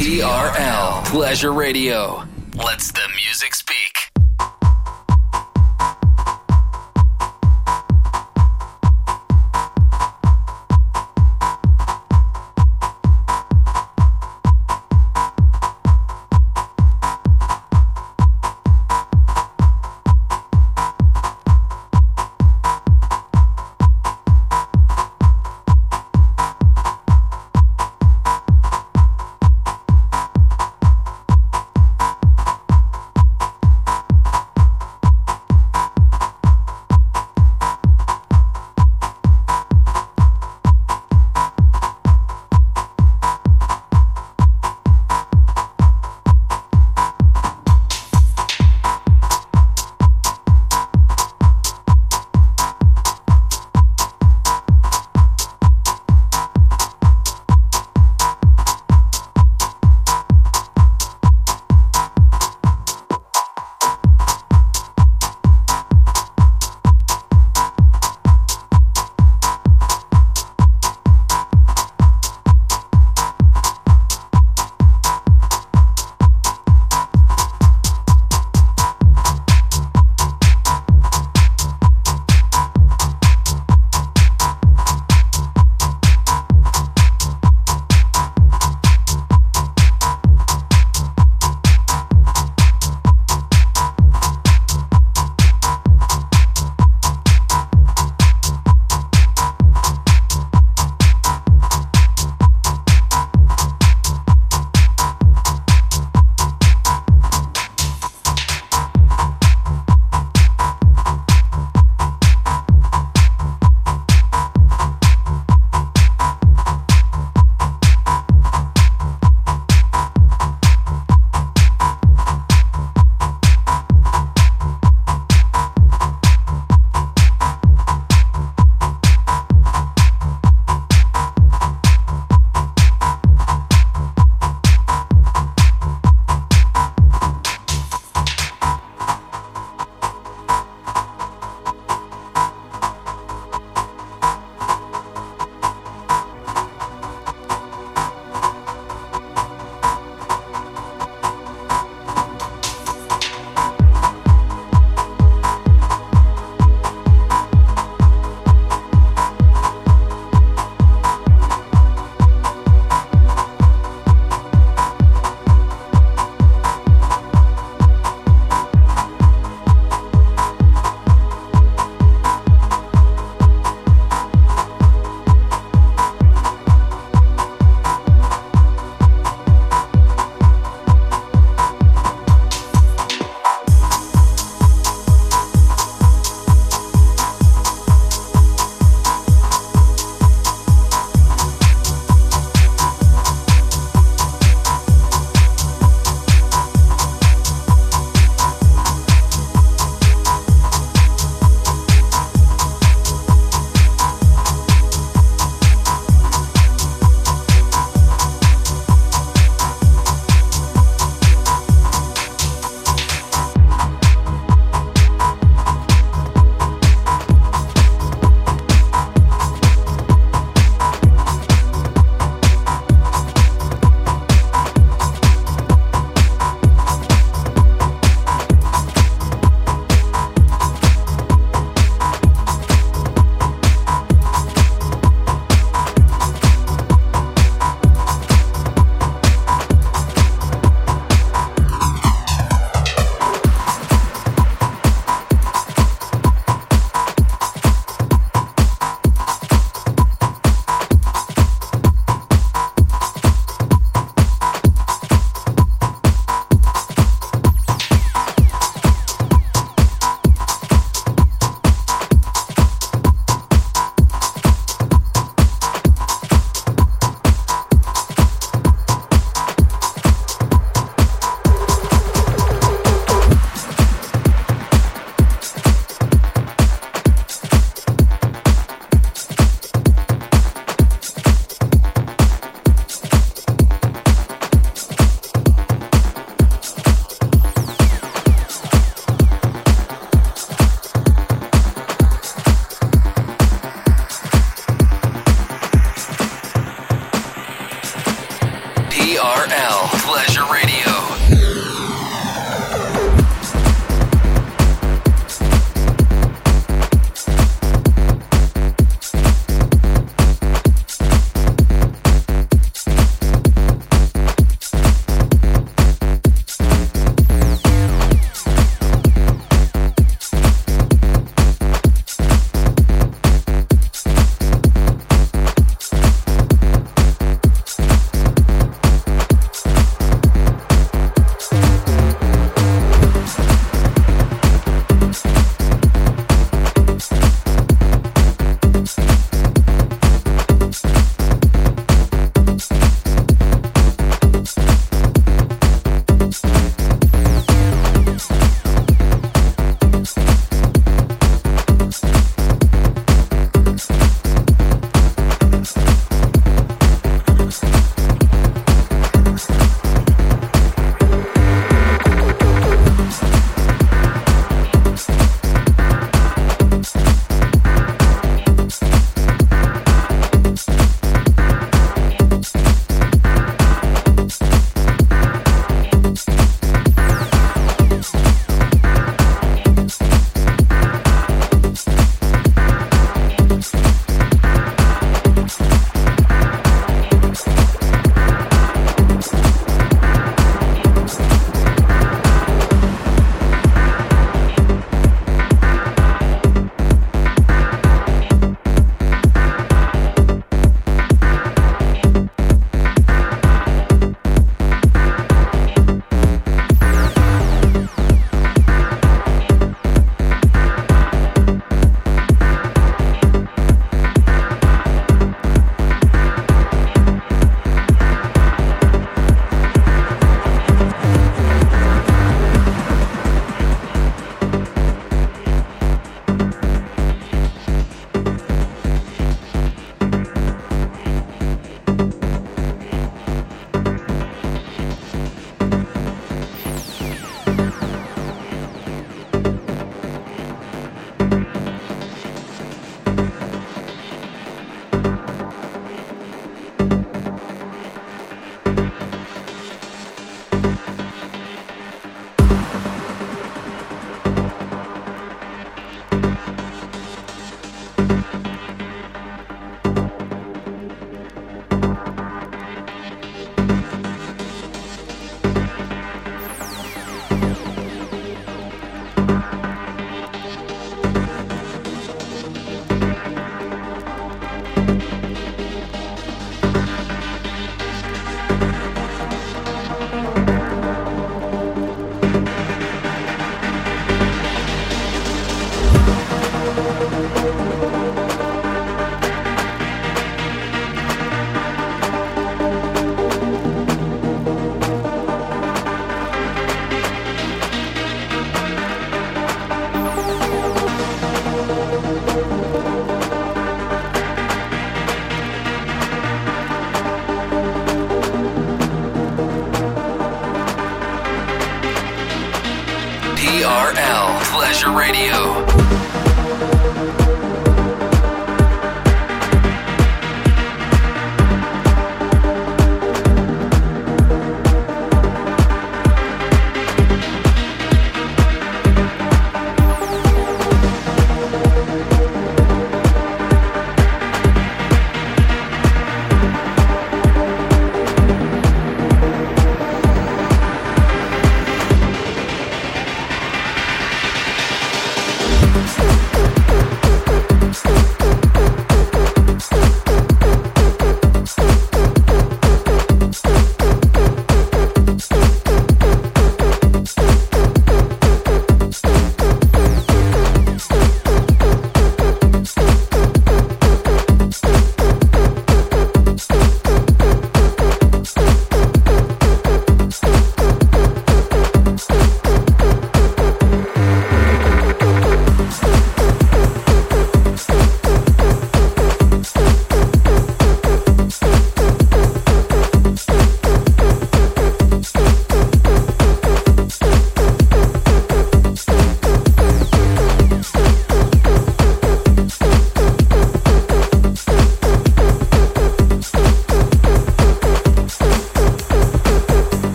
TRL Pleasure Radio. Let's the music speak.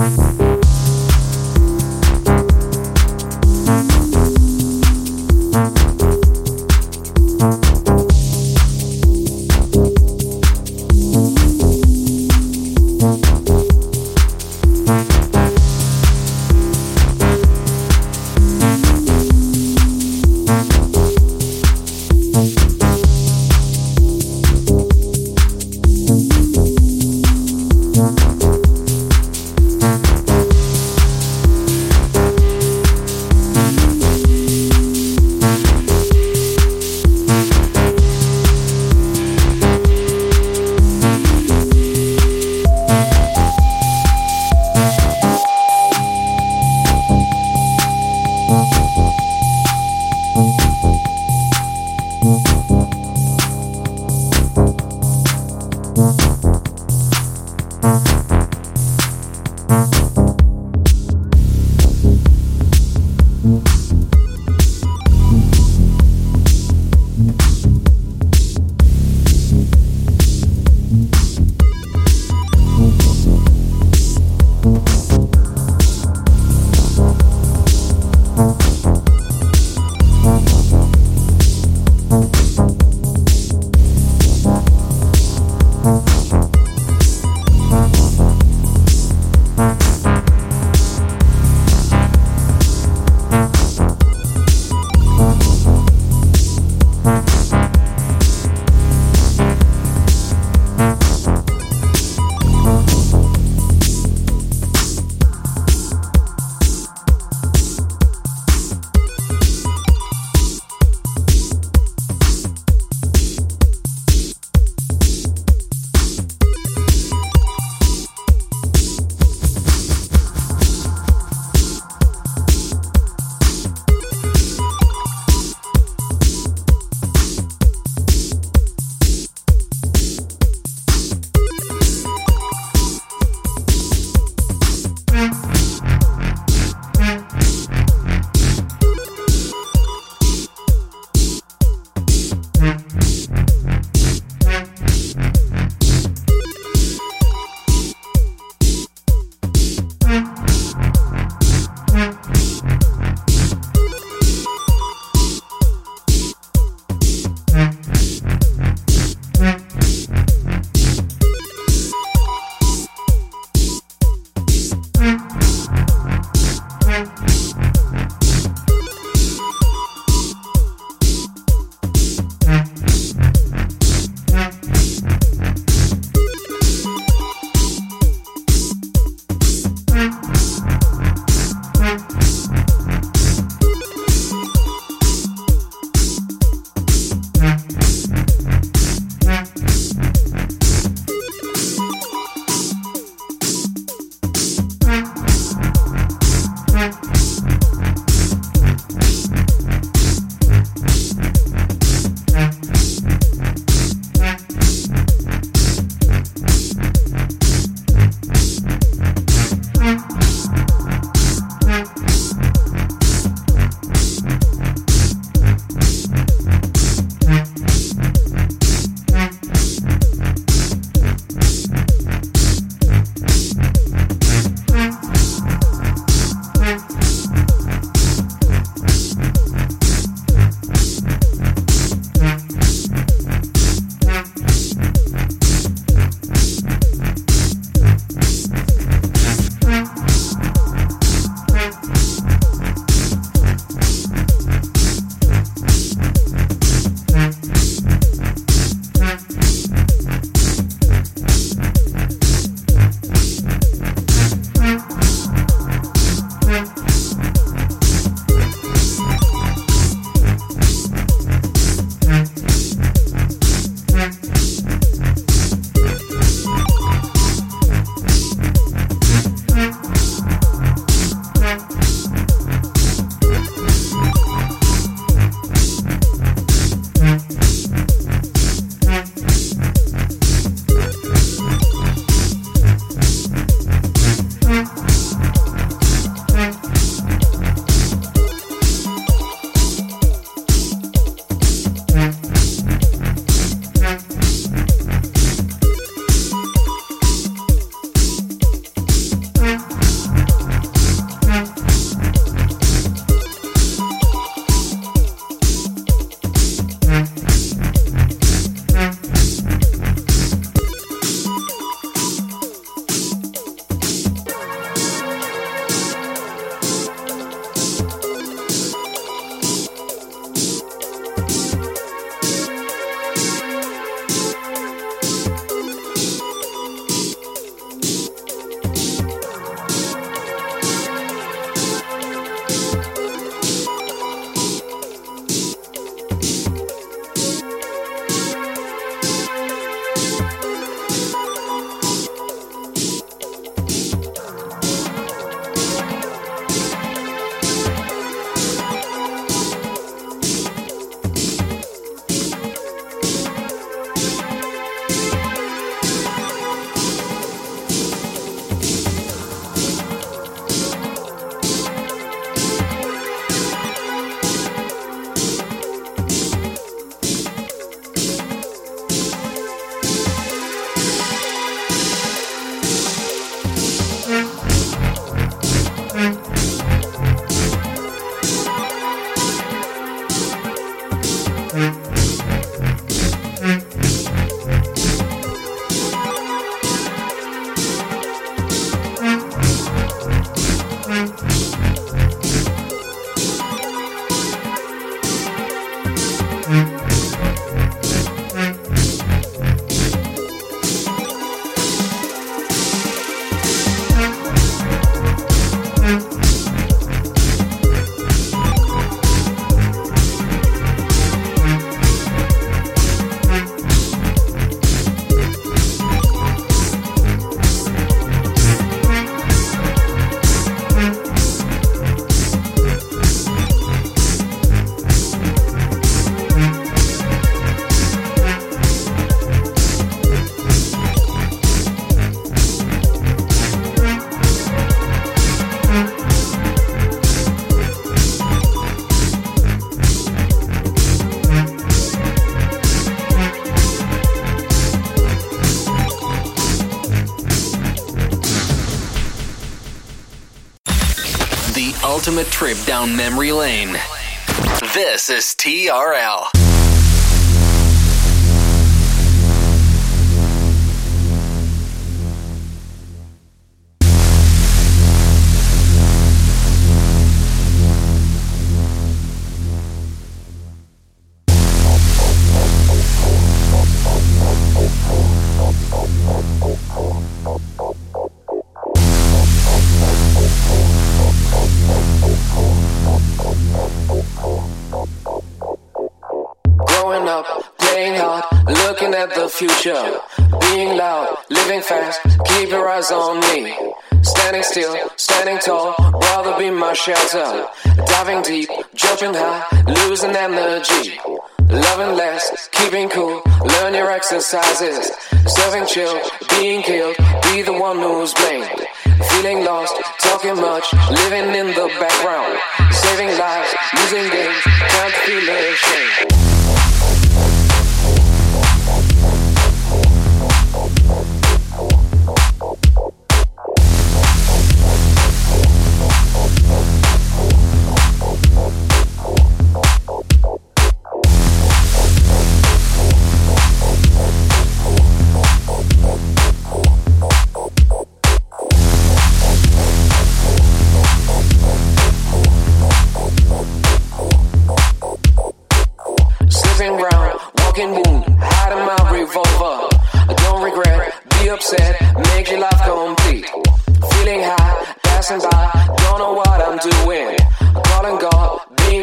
Bye. Ultimate trip down memory lane. This is TRL. Future. Being loud, living fast, keep your eyes on me. Standing still, standing tall, rather be my shelter. Diving deep, jumping high, losing energy. Loving less, keeping cool, learn your exercises. Serving chill, being killed, be the one who's blamed. Feeling lost, talking much, living in the background. Saving lives, losing games, can't feel ashamed.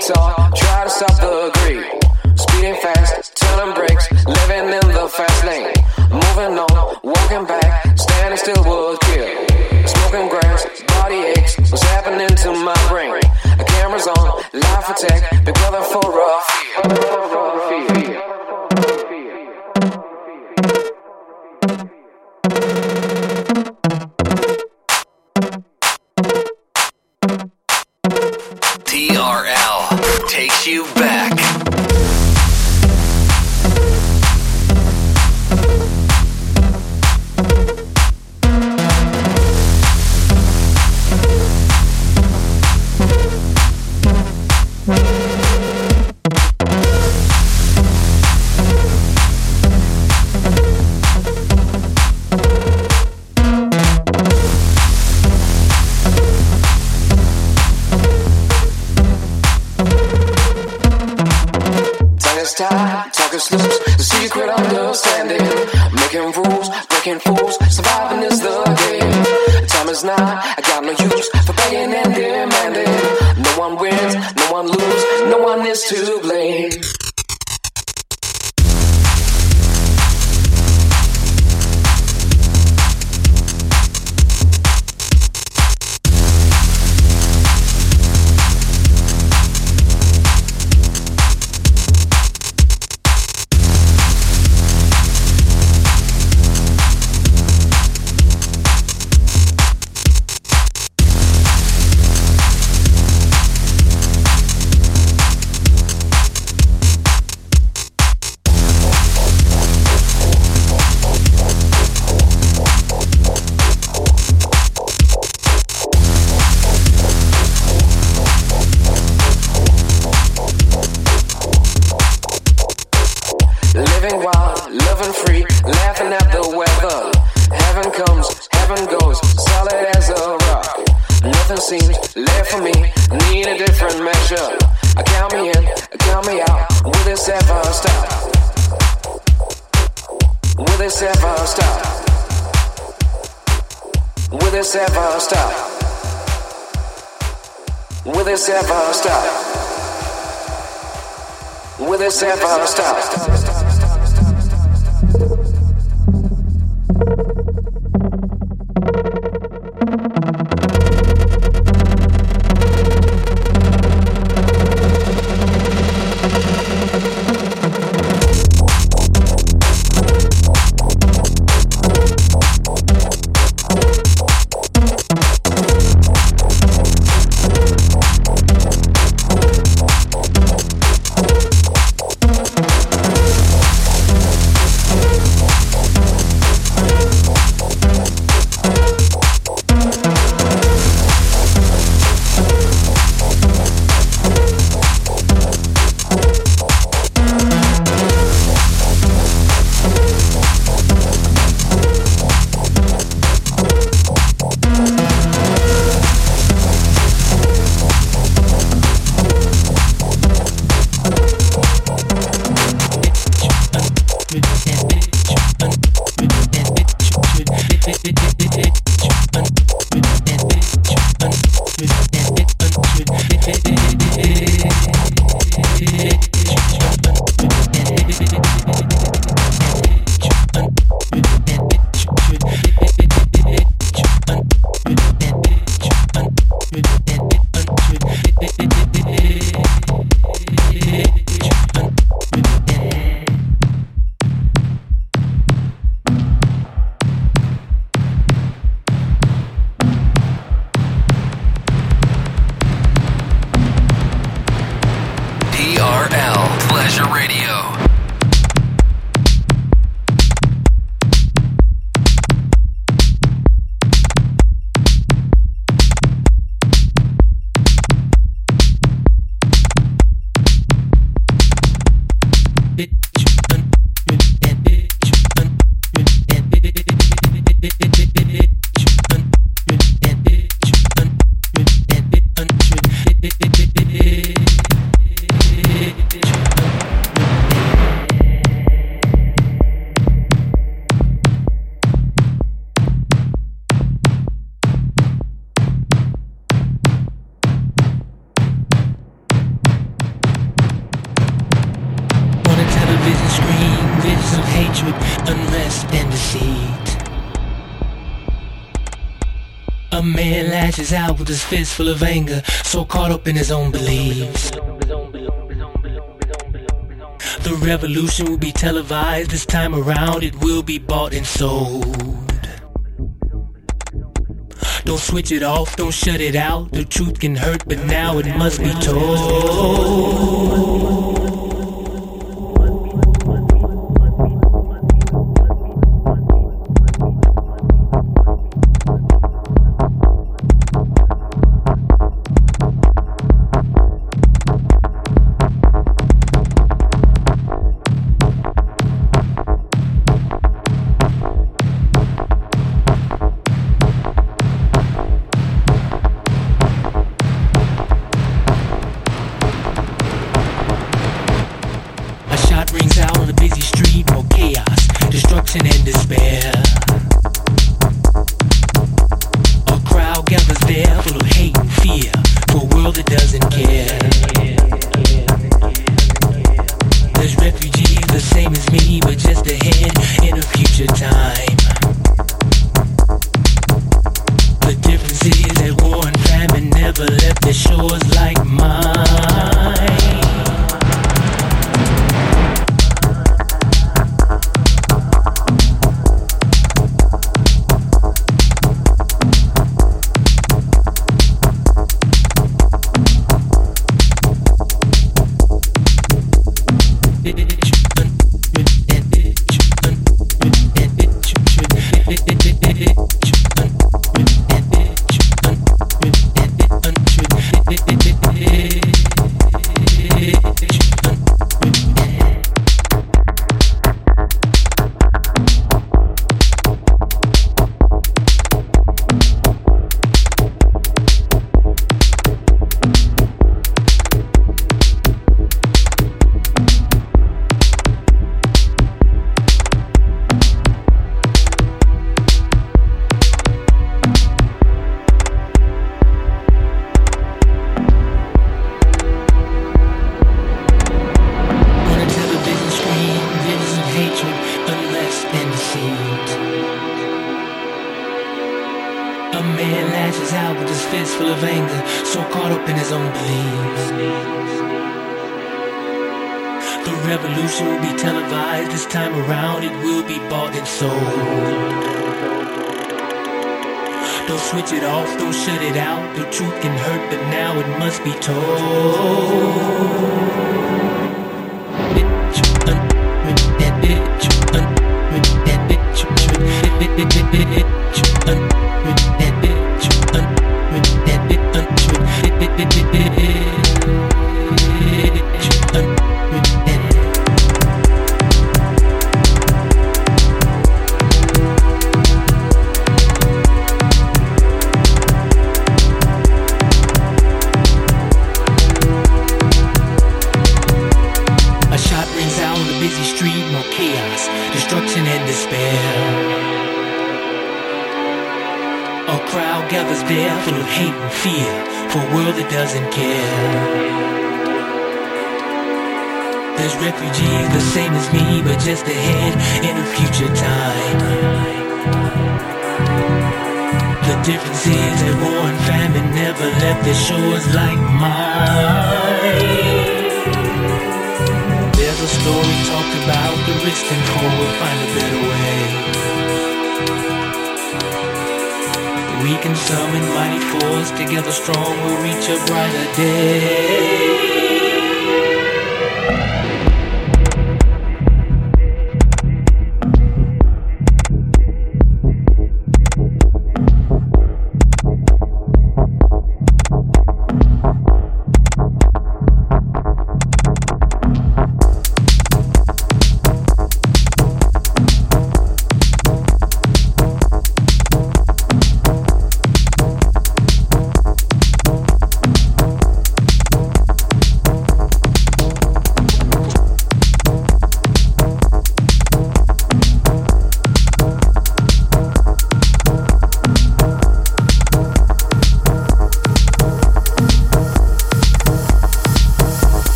talk, try to stop the greed. Speeding fast, tell them this ever stop? Will this ever stop? Will this ever stop? Out with his fist full of anger, so caught up in his own beliefs. The revolution will be televised this time around, it will be bought and sold. Don't switch it off, don't shut it out. The truth can hurt, but now it must be told.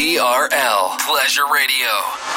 TRL Pleasure Radio.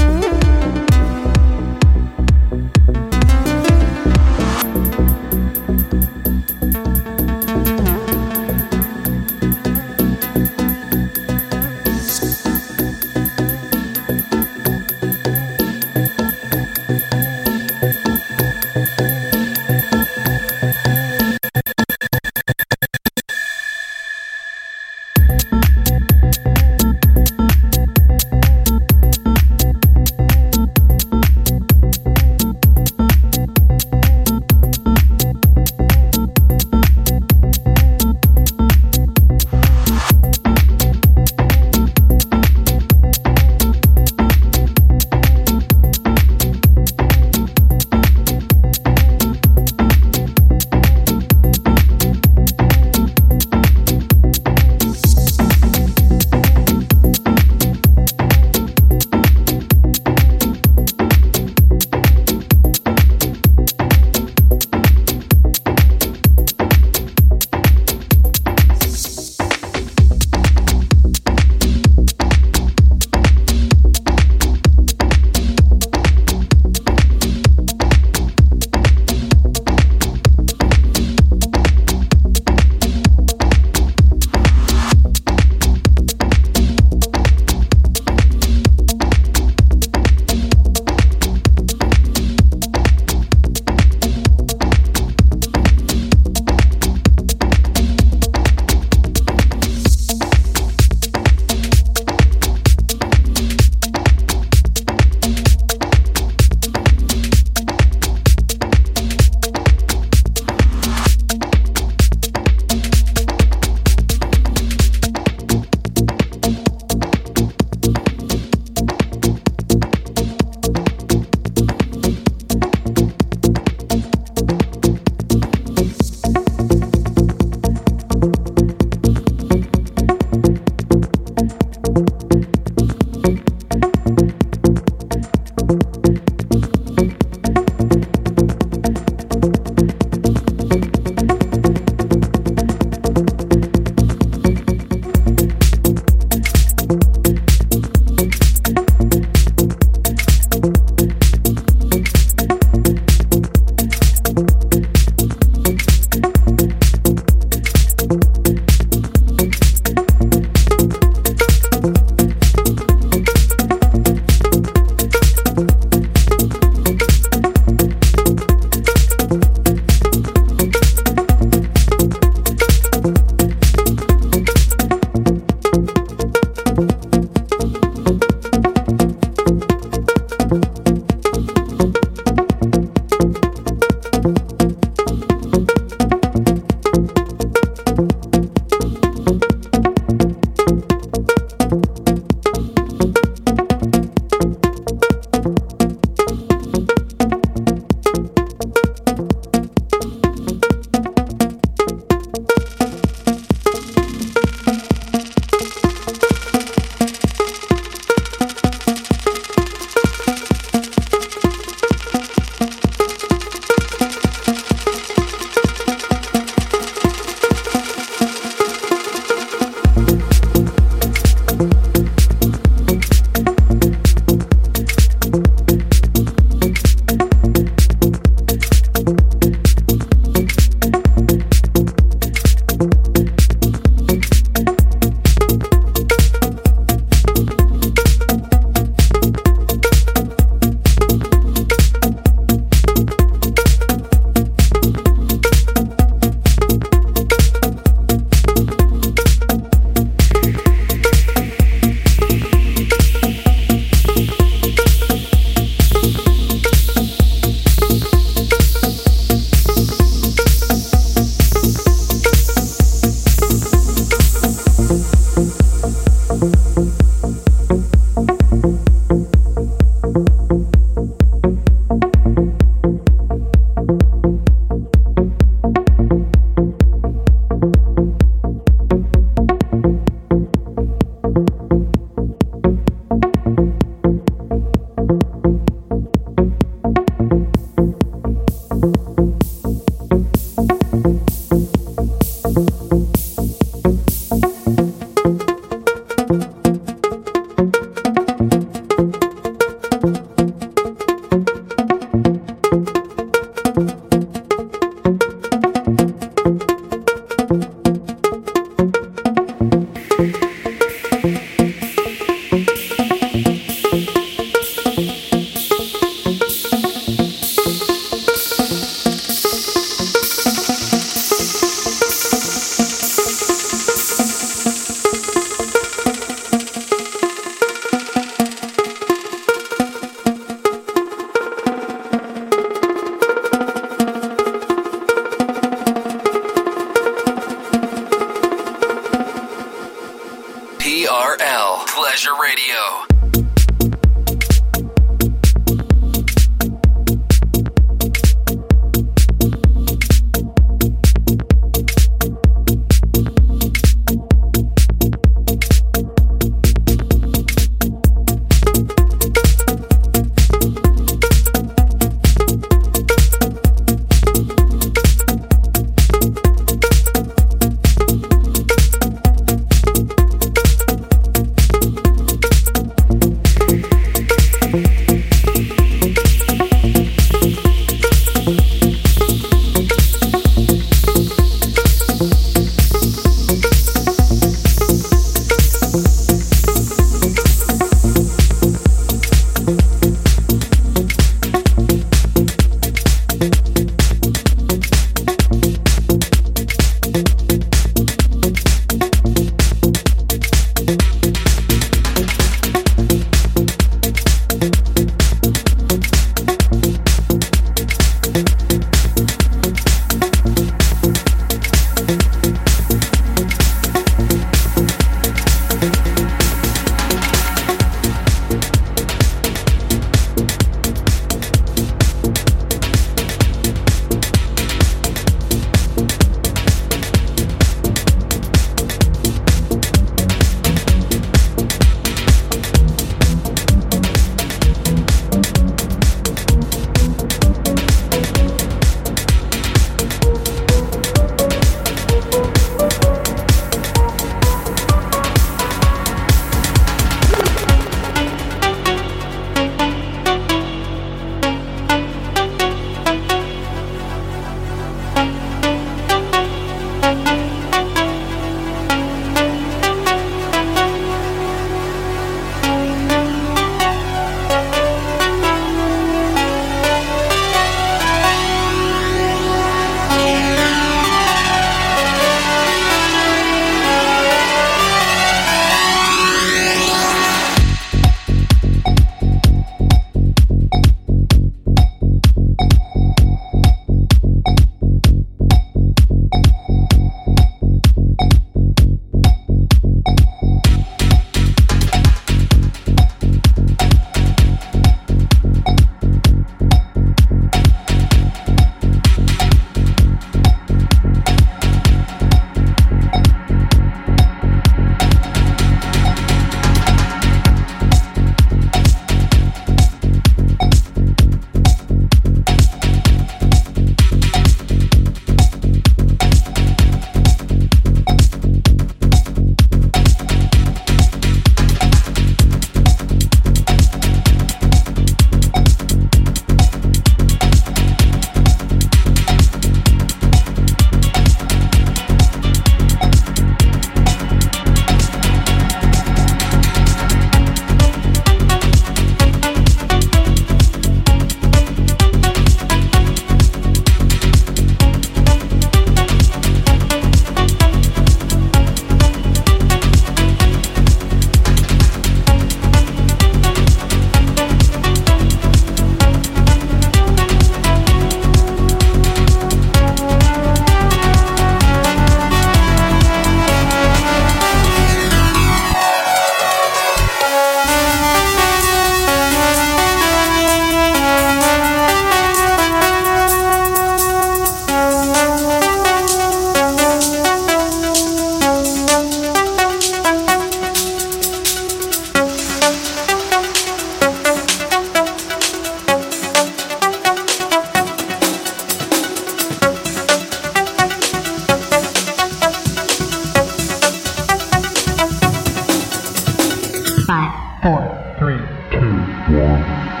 four, three, two, one.